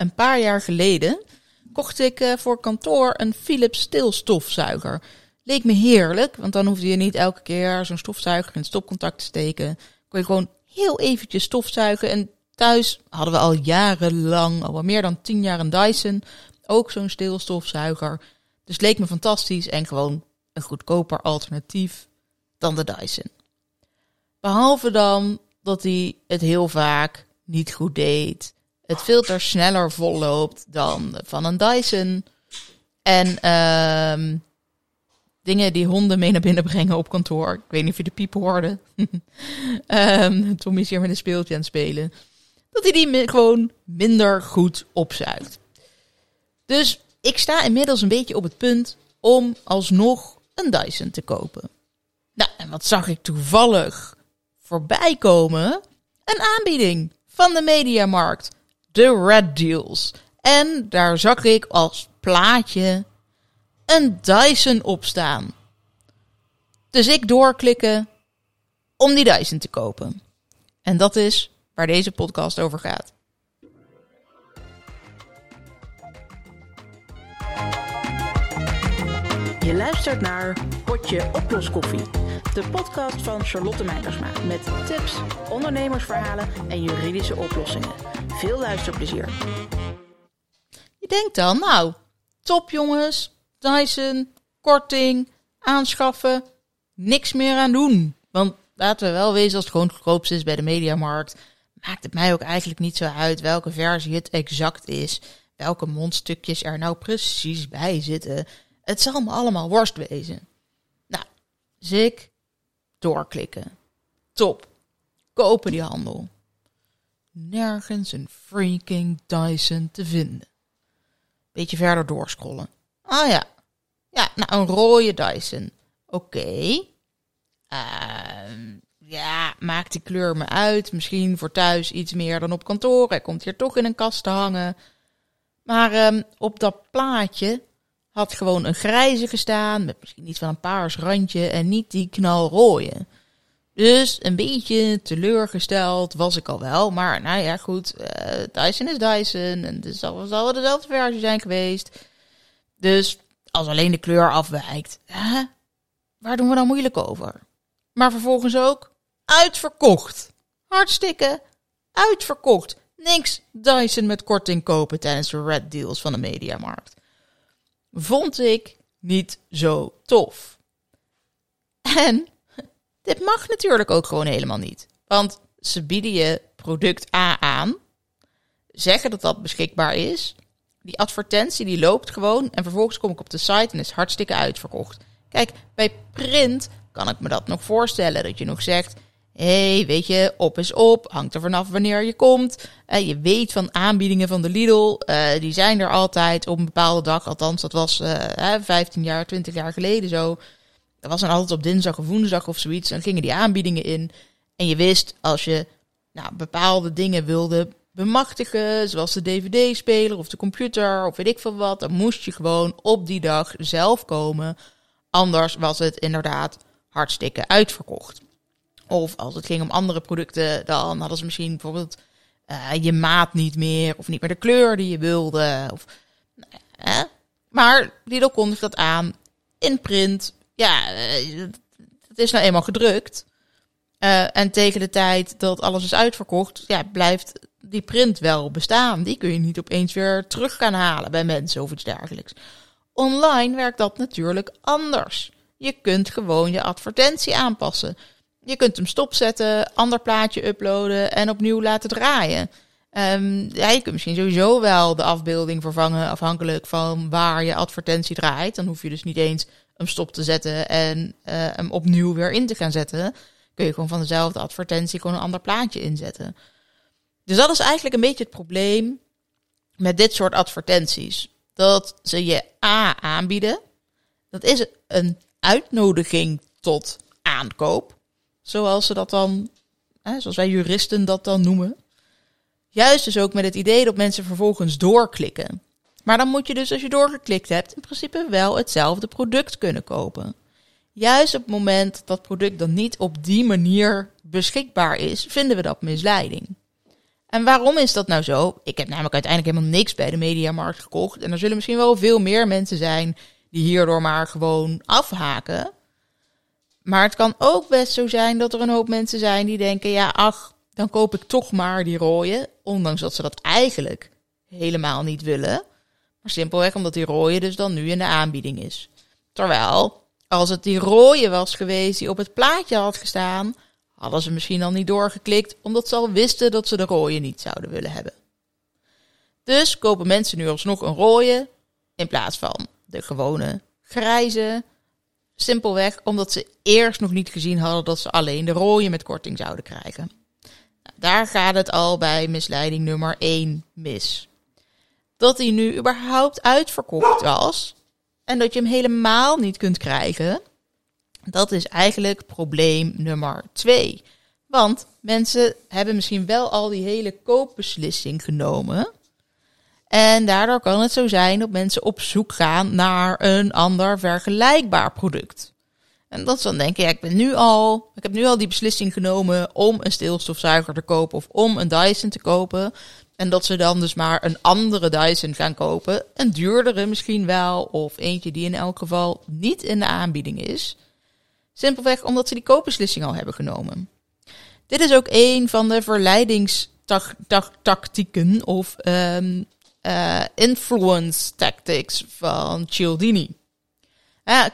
een paar jaar geleden kocht ik eh, voor kantoor een Philips stilstofzuiger. Leek me heerlijk, want dan hoefde je niet elke keer zo'n stofzuiger in het stopcontact te steken. Kon je gewoon heel eventjes stofzuigen. En thuis hadden we al jarenlang, al meer dan tien jaar een Dyson. Ook zo'n stilstofzuiger. Dus leek me fantastisch en gewoon een goedkoper alternatief dan de Dyson. Behalve dan dat hij het heel vaak niet goed deed. Het filter sneller volloopt dan van een Dyson. En ehm dingen die honden mee naar binnen brengen op kantoor. Ik weet niet of je de piep hoorde. um, Tommy is hier met een speeltje aan het spelen. Dat hij die gewoon minder goed opzuigt. Dus ik sta inmiddels een beetje op het punt om alsnog een Dyson te kopen. Nou, en wat zag ik toevallig voorbij komen? Een aanbieding van de Mediamarkt. De Red Deals. En daar zag ik als plaatje een Dyson op staan. Dus ik doorklikken om die Dyson te kopen. En dat is waar deze podcast over gaat. Je luistert naar Potje Oploskoffie. De podcast van Charlotte Meijersma. Met tips, ondernemersverhalen en juridische oplossingen. Veel luisterplezier. Je denkt dan, nou, top jongens, Dyson, korting, aanschaffen, niks meer aan doen. Want laten we wel wezen, als het gewoon goedkoopst is bij de mediamarkt, maakt het mij ook eigenlijk niet zo uit welke versie het exact is, welke mondstukjes er nou precies bij zitten. Het zal me allemaal worst wezen. Nou, dus ik doorklikken. Top. Kopen die handel. Nergens een freaking Dyson te vinden. Beetje verder doorscrollen. Ah ja. Ja, nou, een rode Dyson. Oké. Ehm, ja, maakt die kleur me uit. Misschien voor thuis iets meer dan op kantoor. Hij komt hier toch in een kast te hangen. Maar ehm, op dat plaatje had gewoon een grijze gestaan. Met misschien iets van een paars randje. En niet die knalrooie. Dus een beetje teleurgesteld was ik al wel. Maar nou ja, goed. eh, Dyson is Dyson. En het zal zal dezelfde versie zijn geweest. Dus als alleen de kleur afwijkt, hè, waar doen we dan moeilijk over? Maar vervolgens ook uitverkocht. Hartstikke uitverkocht. Niks Dyson met korting kopen tijdens de red deals van de mediamarkt. Vond ik niet zo tof. En dit mag natuurlijk ook gewoon helemaal niet. Want ze bieden je product A aan, zeggen dat dat beschikbaar is. Die advertentie die loopt gewoon en vervolgens kom ik op de site en is hartstikke uitverkocht. Kijk, bij print kan ik me dat nog voorstellen. Dat je nog zegt, hé, hey, weet je, op is op, hangt er vanaf wanneer je komt. Eh, je weet van aanbiedingen van de Lidl, eh, die zijn er altijd op een bepaalde dag. Althans, dat was eh, 15 jaar, 20 jaar geleden zo. Dat was dan altijd op dinsdag of woensdag of zoiets. Dan gingen die aanbiedingen in. En je wist, als je nou, bepaalde dingen wilde bemachtigen, zoals de dvd-speler of de computer of weet ik veel wat, dan moest je gewoon op die dag zelf komen. Anders was het inderdaad hartstikke uitverkocht. Of als het ging om andere producten, dan hadden ze misschien bijvoorbeeld eh, je maat niet meer of niet meer de kleur die je wilde. Of, eh, maar Lidl kondigt dat aan in print. Ja, eh, het is nou eenmaal gedrukt. Uh, en tegen de tijd dat alles is uitverkocht, ja, blijft die print wel bestaan. Die kun je niet opeens weer terug gaan halen bij mensen of iets dergelijks. Online werkt dat natuurlijk anders. Je kunt gewoon je advertentie aanpassen. Je kunt hem stopzetten, ander plaatje uploaden en opnieuw laten draaien. Um, ja, je kunt misschien sowieso wel de afbeelding vervangen afhankelijk van waar je advertentie draait. Dan hoef je dus niet eens hem stop te zetten en uh, hem opnieuw weer in te gaan zetten. Kun je gewoon van dezelfde advertentie gewoon een ander plaatje inzetten. Dus dat is eigenlijk een beetje het probleem met dit soort advertenties. Dat ze je A aanbieden. Dat is een uitnodiging tot aankoop. Zoals ze dat dan, hè, zoals wij juristen dat dan noemen. Juist dus ook met het idee dat mensen vervolgens doorklikken. Maar dan moet je dus, als je doorgeklikt hebt, in principe wel hetzelfde product kunnen kopen. Juist op het moment dat dat product dan niet op die manier beschikbaar is, vinden we dat misleiding. En waarom is dat nou zo? Ik heb namelijk uiteindelijk helemaal niks bij de mediamarkt gekocht. En er zullen misschien wel veel meer mensen zijn die hierdoor maar gewoon afhaken. Maar het kan ook best zo zijn dat er een hoop mensen zijn die denken: ja, ach, dan koop ik toch maar die rode. Ondanks dat ze dat eigenlijk helemaal niet willen. Maar simpelweg omdat die rode dus dan nu in de aanbieding is. Terwijl, als het die rode was geweest die op het plaatje had gestaan, hadden ze misschien al niet doorgeklikt, omdat ze al wisten dat ze de rode niet zouden willen hebben. Dus kopen mensen nu alsnog een rode in plaats van de gewone grijze. Simpelweg omdat ze eerst nog niet gezien hadden dat ze alleen de rode met korting zouden krijgen. Nou, daar gaat het al bij misleiding nummer 1 mis. Dat hij nu überhaupt uitverkocht was en dat je hem helemaal niet kunt krijgen, dat is eigenlijk probleem nummer 2. Want mensen hebben misschien wel al die hele koopbeslissing genomen. En daardoor kan het zo zijn dat mensen op zoek gaan naar een ander vergelijkbaar product. En dat ze dan denken, ja, ik ben nu al, ik heb nu al die beslissing genomen om een stilstofzuiger te kopen of om een Dyson te kopen. En dat ze dan dus maar een andere Dyson gaan kopen. Een duurdere misschien wel, of eentje die in elk geval niet in de aanbieding is. Simpelweg omdat ze die koopbeslissing al hebben genomen. Dit is ook een van de verleidingstactieken of um, uh, influence tactics van Cialdini.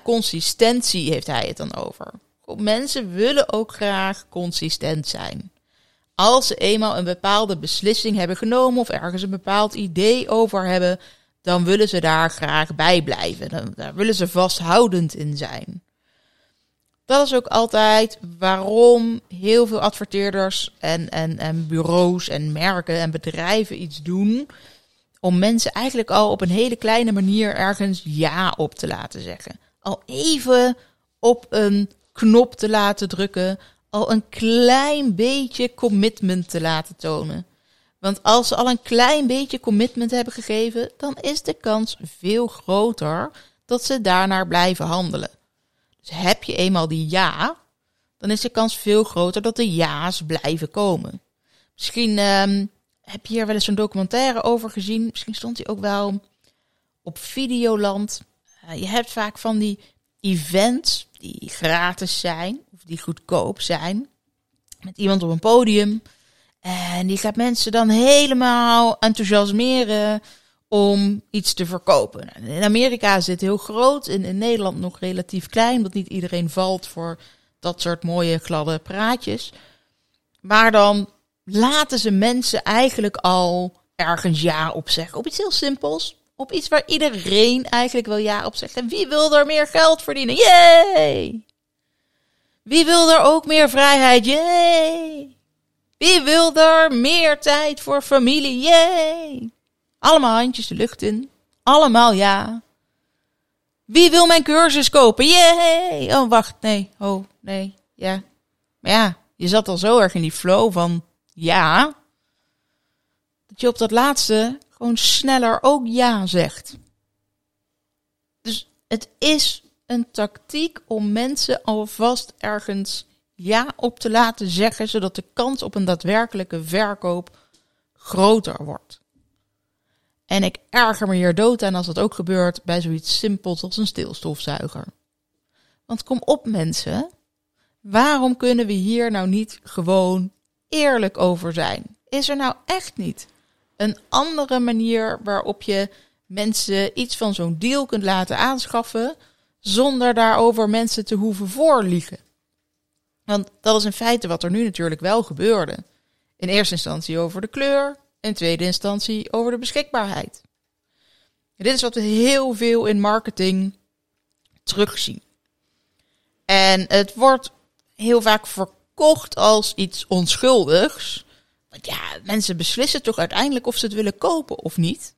Consistentie heeft hij het dan over. Mensen willen ook graag consistent zijn. Als ze eenmaal een bepaalde beslissing hebben genomen of ergens een bepaald idee over hebben, dan willen ze daar graag bij blijven. Dan, daar willen ze vasthoudend in zijn. Dat is ook altijd waarom heel veel adverteerders en, en, en bureaus en merken en bedrijven iets doen om mensen eigenlijk al op een hele kleine manier ergens ja op te laten zeggen. Al even op een knop te laten drukken, al een klein beetje commitment te laten tonen. Want als ze al een klein beetje commitment hebben gegeven, dan is de kans veel groter dat ze daarnaar blijven handelen. Dus heb je eenmaal die ja, dan is de kans veel groter dat de ja's blijven komen. Misschien um, heb je hier wel eens zo'n documentaire over gezien. Misschien stond hij ook wel op Videoland. Uh, je hebt vaak van die events die gratis zijn die goedkoop zijn. Met iemand op een podium. En die gaat mensen dan helemaal enthousiasmeren om iets te verkopen. In Amerika is dit heel groot, in, in Nederland nog relatief klein, omdat niet iedereen valt voor dat soort mooie gladde praatjes. Maar dan laten ze mensen eigenlijk al ergens ja op zeggen. Op iets heel simpels. Op iets waar iedereen eigenlijk wel ja op zegt. En wie wil er meer geld verdienen? Yay! Wie wil er ook meer vrijheid? Yay! Wie wil er meer tijd voor familie? Yay! Allemaal handjes de lucht in. Allemaal ja. Wie wil mijn cursus kopen? Yay! Oh, wacht. Nee. Oh, nee. Ja. Maar ja, je zat al zo erg in die flow van ja, dat je op dat laatste gewoon sneller ook ja zegt. Dus het is een tactiek om mensen alvast ergens ja op te laten zeggen, zodat de kans op een daadwerkelijke verkoop groter wordt. En ik erger me hier dood aan als dat ook gebeurt bij zoiets simpels als een stilstofzuiger. Want kom op mensen, waarom kunnen we hier nou niet gewoon eerlijk over zijn? Is er nou echt niet een andere manier waarop je mensen iets van zo'n deal kunt laten aanschaffen zonder daarover mensen te hoeven voorliegen? Want dat is in feite wat er nu natuurlijk wel gebeurde. In eerste instantie over de kleur, in tweede instantie over de beschikbaarheid. dit is wat we heel veel in marketing terugzien. En het wordt heel vaak verkocht kocht als iets onschuldigs. Want ja, mensen beslissen toch uiteindelijk of ze het willen kopen of niet.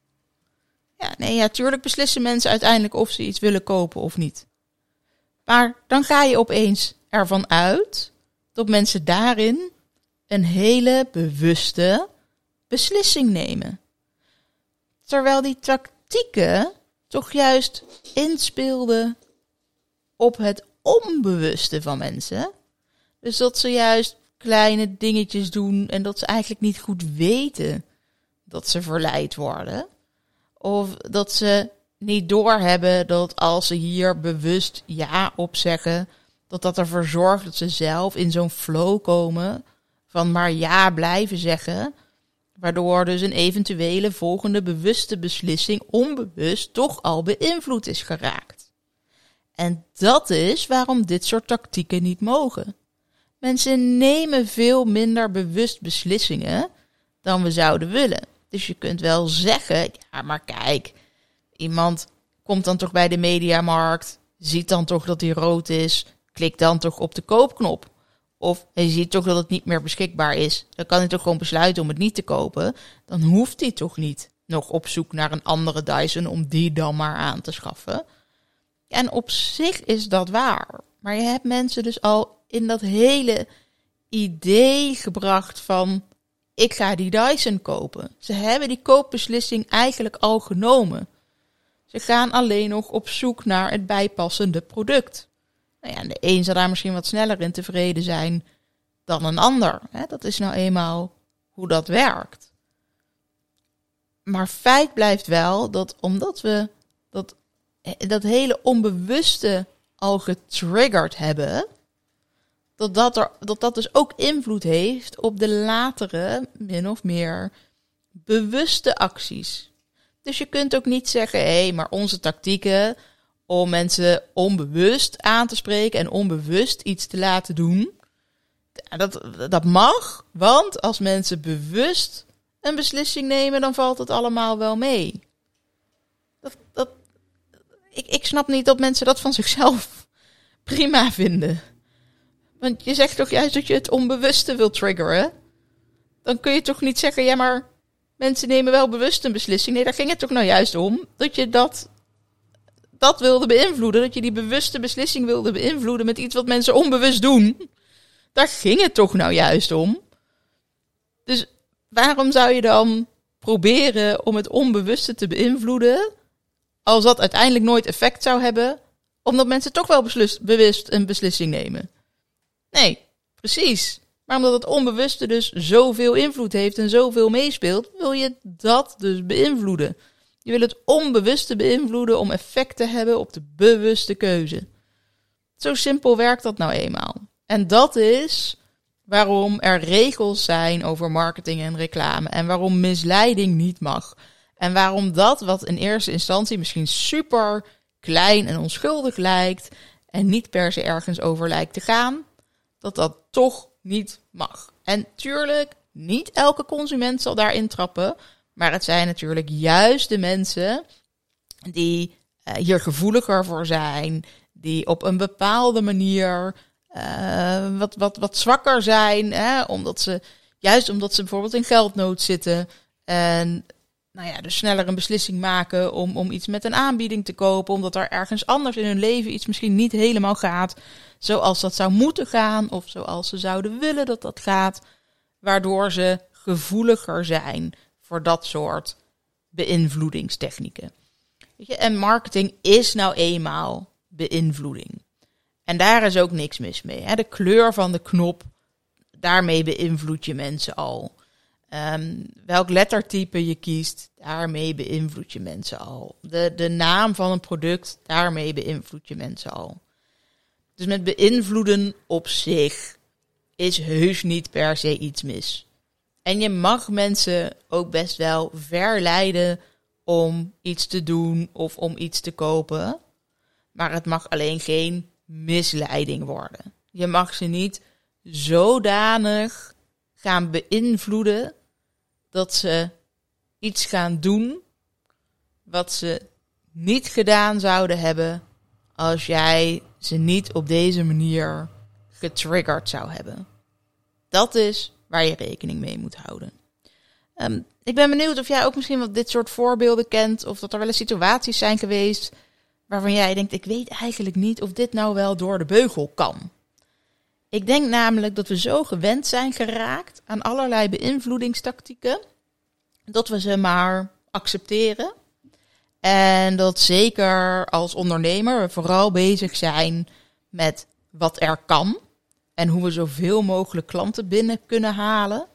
Ja, nee, ja, tuurlijk beslissen mensen uiteindelijk of ze iets willen kopen of niet. Maar dan ga je opeens ervan uit dat mensen daarin een hele bewuste beslissing nemen. Terwijl die tactieken toch juist inspeelden op het onbewuste van mensen. Dus dat ze juist kleine dingetjes doen en dat ze eigenlijk niet goed weten dat ze verleid worden. Of dat ze niet doorhebben dat als ze hier bewust ja op zeggen, dat dat ervoor zorgt dat ze zelf in zo'n flow komen van maar ja blijven zeggen. Waardoor dus een eventuele volgende bewuste beslissing onbewust toch al beïnvloed is geraakt. En dat is waarom dit soort tactieken niet mogen. Mensen nemen veel minder bewust beslissingen dan we zouden willen. Dus je kunt wel zeggen, ja maar kijk, iemand komt dan toch bij de mediamarkt, ziet dan toch dat hij rood is, klikt dan toch op de koopknop. Of hij ziet toch dat het niet meer beschikbaar is. Dan kan hij toch gewoon besluiten om het niet te kopen. Dan hoeft hij toch niet nog op zoek naar een andere Dyson om die dan maar aan te schaffen. En op zich is dat waar. Maar je hebt mensen dus al in dat hele idee gebracht van ik ga die Dyson kopen. Ze hebben die koopbeslissing eigenlijk al genomen. Ze gaan alleen nog op zoek naar het bijpassende product. Nou ja, de een zal daar misschien wat sneller in tevreden zijn dan een ander. Dat is nou eenmaal hoe dat werkt. Maar feit blijft wel dat omdat we dat, dat hele onbewuste al getriggerd hebben, dat dat, er, dat dat dus ook invloed heeft op de latere, min of meer bewuste acties. Dus je kunt ook niet zeggen, hé, hey, maar onze tactieken om mensen onbewust aan te spreken en onbewust iets te laten doen. Dat, dat mag, want als mensen bewust een beslissing nemen, dan valt het allemaal wel mee. Dat, dat, ik, ik snap niet dat mensen dat van zichzelf prima vinden. Want je zegt toch juist dat je het onbewuste wil triggeren? Dan kun je toch niet zeggen, ja maar mensen nemen wel bewust een beslissing. Nee, daar ging het toch nou juist om. Dat je dat dat wilde beïnvloeden. Dat je die bewuste beslissing wilde beïnvloeden met iets wat mensen onbewust doen. Daar ging het toch nou juist om. Dus waarom zou je dan proberen om het onbewuste te beïnvloeden, als dat uiteindelijk nooit effect zou hebben, omdat mensen toch wel bewust een beslissing nemen? Nee, precies. Maar omdat het onbewuste dus zoveel invloed heeft en zoveel meespeelt, wil je dat dus beïnvloeden. Je wil het onbewuste beïnvloeden om effect te hebben op de bewuste keuze. Zo simpel werkt dat nou eenmaal. En dat is waarom er regels zijn over marketing en reclame en waarom misleiding niet mag. En waarom dat wat in eerste instantie misschien super klein en onschuldig lijkt en niet per se ergens over lijkt te gaan, dat dat toch niet mag. En tuurlijk, niet elke consument zal daarin trappen, maar het zijn natuurlijk juist de mensen die uh, hier gevoeliger voor zijn, die op een bepaalde manier uh, wat, wat, wat zwakker zijn, hè, omdat ze, juist omdat ze bijvoorbeeld in geldnood zitten en nou ja, dus sneller een beslissing maken om, om iets met een aanbieding te kopen, omdat er ergens anders in hun leven iets misschien niet helemaal gaat zoals dat zou moeten gaan of zoals ze zouden willen dat dat gaat, waardoor ze gevoeliger zijn voor dat soort beïnvloedingstechnieken. En marketing is nou eenmaal beïnvloeding. En daar is ook niks mis mee. Hè? De kleur van de knop, daarmee beïnvloed je mensen al. Um, welk lettertype je kiest, daarmee beïnvloed je mensen al. De, de naam van een product, daarmee beïnvloed je mensen al. Dus met beïnvloeden op zich is heus niet per se iets mis. En je mag mensen ook best wel verleiden om iets te doen of om iets te kopen. Maar het mag alleen geen misleiding worden. Je mag ze niet zodanig gaan beïnvloeden dat ze iets gaan doen wat ze niet gedaan zouden hebben als jij ze niet op deze manier getriggerd zou hebben. Dat is waar je rekening mee moet houden. Um, ik ben benieuwd of jij ook misschien wat dit soort voorbeelden kent. Of dat er wel eens situaties zijn geweest waarvan jij denkt: ik weet eigenlijk niet of dit nou wel door de beugel kan. Ik denk namelijk dat we zo gewend zijn geraakt aan allerlei beïnvloedingstactieken, dat we ze maar accepteren. En dat zeker als ondernemer we vooral bezig zijn met wat er kan En hoe we zoveel mogelijk klanten binnen kunnen halen.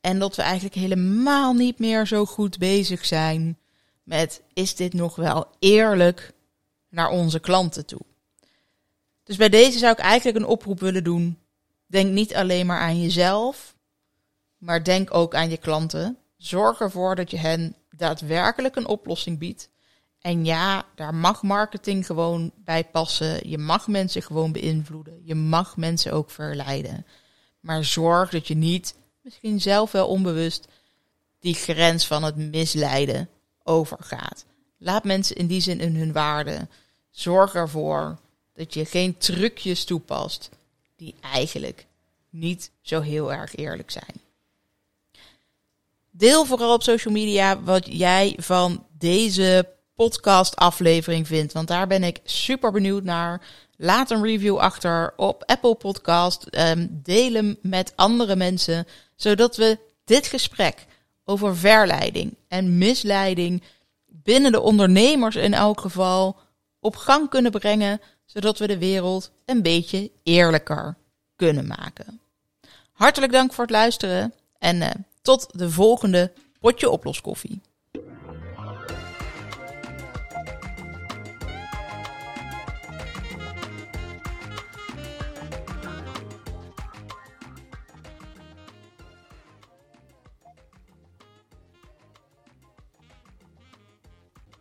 En dat we eigenlijk helemaal niet meer zo goed bezig zijn met is dit nog wel eerlijk naar onze klanten toe. Dus bij deze zou ik eigenlijk een oproep willen doen. Denk niet alleen maar aan jezelf, maar denk ook aan je klanten. Zorg ervoor dat je hen daadwerkelijk een oplossing biedt. En ja, daar mag marketing gewoon bij passen. Je mag mensen gewoon beïnvloeden. Je mag mensen ook verleiden. Maar zorg dat je niet, misschien zelf wel onbewust, die grens van het misleiden overgaat. Laat mensen in die zin in hun waarde. Zorg ervoor dat je geen trucjes toepast die eigenlijk niet zo heel erg eerlijk zijn. Deel vooral op social media wat jij van deze podcast aflevering vindt, want daar ben ik super benieuwd naar. Laat een review achter op Apple Podcast. Um, deel hem met andere mensen, zodat we dit gesprek over verleiding en misleiding binnen de ondernemers in elk geval op gang kunnen brengen, zodat we de wereld een beetje eerlijker kunnen maken. Hartelijk dank voor het luisteren en uh, tot de volgende potje oploskoffie.